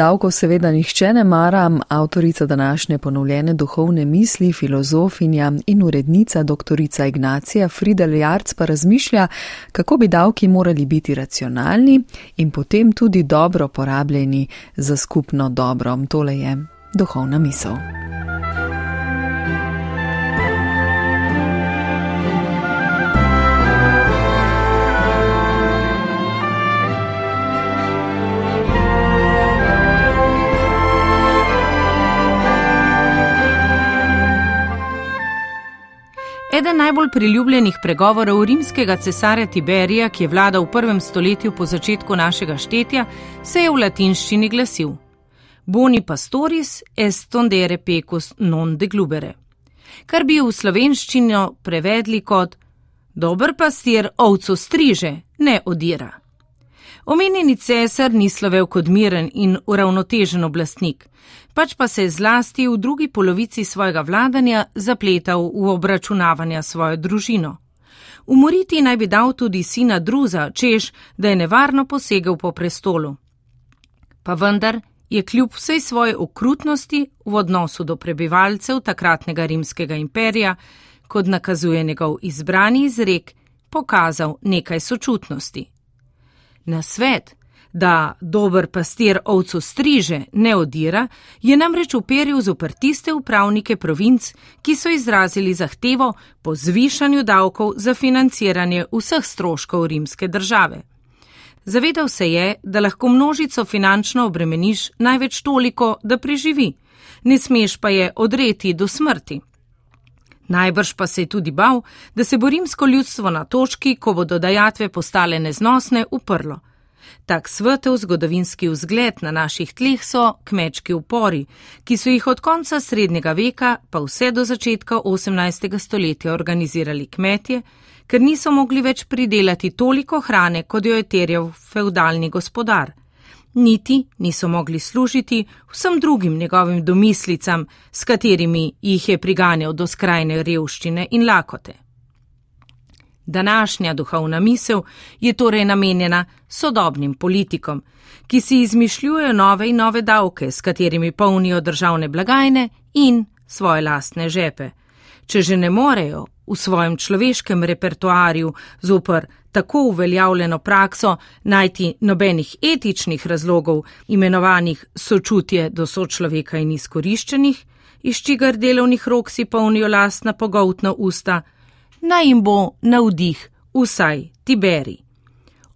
Davko seveda nihče ne mara, avtorica današnje ponovljene duhovne misli, filozofinja in urednica doktorica Ignacija Fridel Jarc pa razmišlja, kako bi davki morali biti racionalni in potem tudi dobro porabljeni za skupno dobro. Tole je duhovna misel. Eden najbolj priljubljenih pregovorov rimskega cesarja Tiberija, ki je vladal v prvem stoletju po začetku našega štetja, se je v latinščini glasil: Boni pastoris est tondere pecus non de glubere, kar bi v slovenščino prevedli kot: Dober pastir ovco striže, ne odira. Omenjeni cesar ni slovel kot miren in uravnotežen oblastnik, pač pa se je zlasti v drugi polovici svojega vladanja zapletal v obračunavanja svojo družino. Umoriti naj bi dal tudi sina Druza, češ, da je nevarno posegel po prestolu. Pa vendar je kljub vsej svoje okrutnosti v odnosu do prebivalcev takratnega rimskega imperija, kot nakazuje njegov izbrani izrek, pokazal nekaj sočutnosti. Na svet, da dober pastir ovco striže, ne odira, je namreč uperil zoper tiste upravnike provinc, ki so izrazili zahtevo po zvišanju davkov za financiranje vseh stroškov rimske države. Zavedal se je, da lahko množico finančno obremeniš največ toliko, da preživi, ne smeš pa je odreti do smrti. Najbrž pa se je tudi bal, da se bo rimsko ljudstvo na točki, ko bodo dajatve postale neznosne, uprlo. Tak svetel zgodovinski vzgled na naših tleh so kmečki upori, ki so jih od konca srednjega veka pa vse do začetka 18. stoletja organizirali kmetje, ker niso mogli več pridelati toliko hrane, kot jo je terjal feudalni gospodar niti niso mogli služiti vsem drugim njegovim domislicam, s katerimi jih je priganjal do skrajne revščine in lakote. Današnja duhovna misel je torej namenjena sodobnim politikom, ki si izmišljujejo nove in nove davke, s katerimi polnijo državne blagajne in svoje lastne žepe. Če že ne morejo v svojem človeškem repertoarju zopr tako uveljavljeno prakso najti nobenih etičnih razlogov, imenovanih sočutje do sočloveka in izkoriščenih, iz čigar delovnih rok si polnijo lastna pogoltna usta, naj jim bo navdih vsaj Tiberi.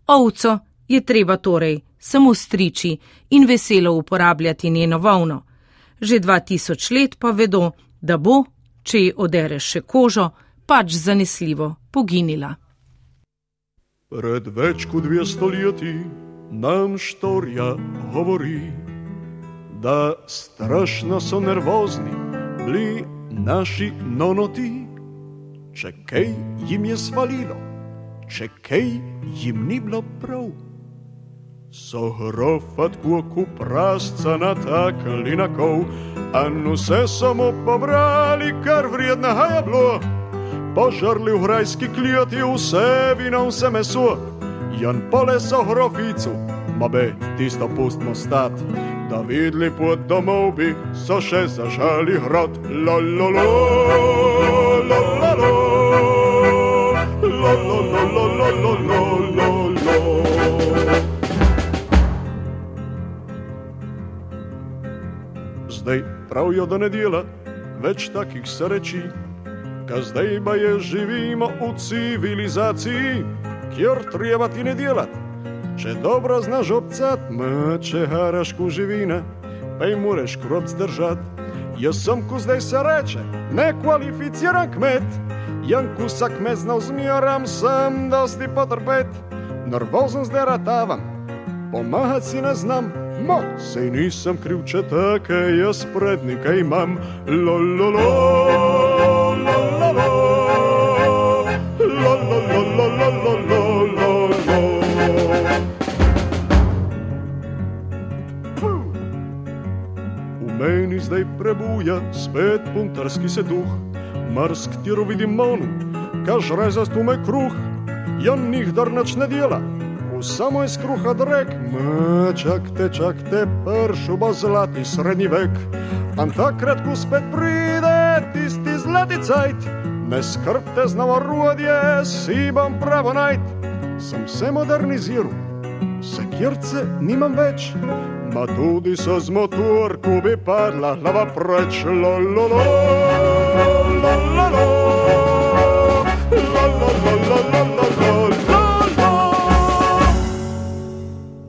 Ovco je treba torej samo striči in veselo uporabljati njeno volno. Že dva tisoč let pa vedo, da bo, če ji odereš še kožo, pač zanesljivo poginila. Pred več kot dve stoletji nam štorja govori, da strašno so nervozni bili naši nonoti. Če kaj jim je svalilo, če kaj jim ni bilo prav, so hrofat kuku prasca na kol, a nu se samo pobrali, kar vredna je bilo požrli v hrajski kljoti vse vino, vse meso, jan pole so hroficu, mabe tisto pustmo stat, da videli pod domov bi so še ka zdaj pa je živimo v civilizaciji, kjer treba ti ne delati. Če dobro znaš obcat, če haraš ku živine, pa jim moraš krop zdržati. Jaz sem, ko zdaj se reče, nekvalificiran kmet, janku sa kmet znal zmiram, sem dosti potrpet, nervozen zdaj ratavam, pomagati si ne znam. Ma, sej nisem kriv, če tako jaz prednika imam, lololo, lololo, lololo, lololo. V spet puntarski se duh, mrsk tiro vidim monu, kaž rezastume kruh, jan njih dar nač ne dela, samo iz kruha drek. Ma, čakte, čakte, pršu bo zlati srednji vek. Am takrat, ko spet pride mladi cajt, ne skrbte z novorodje, si bom pravo najt. Sem se moderniziral, sekirce nimam več, ma tudi so z motorko bi padla glava preč, lololo, lololo, lololo, lololo.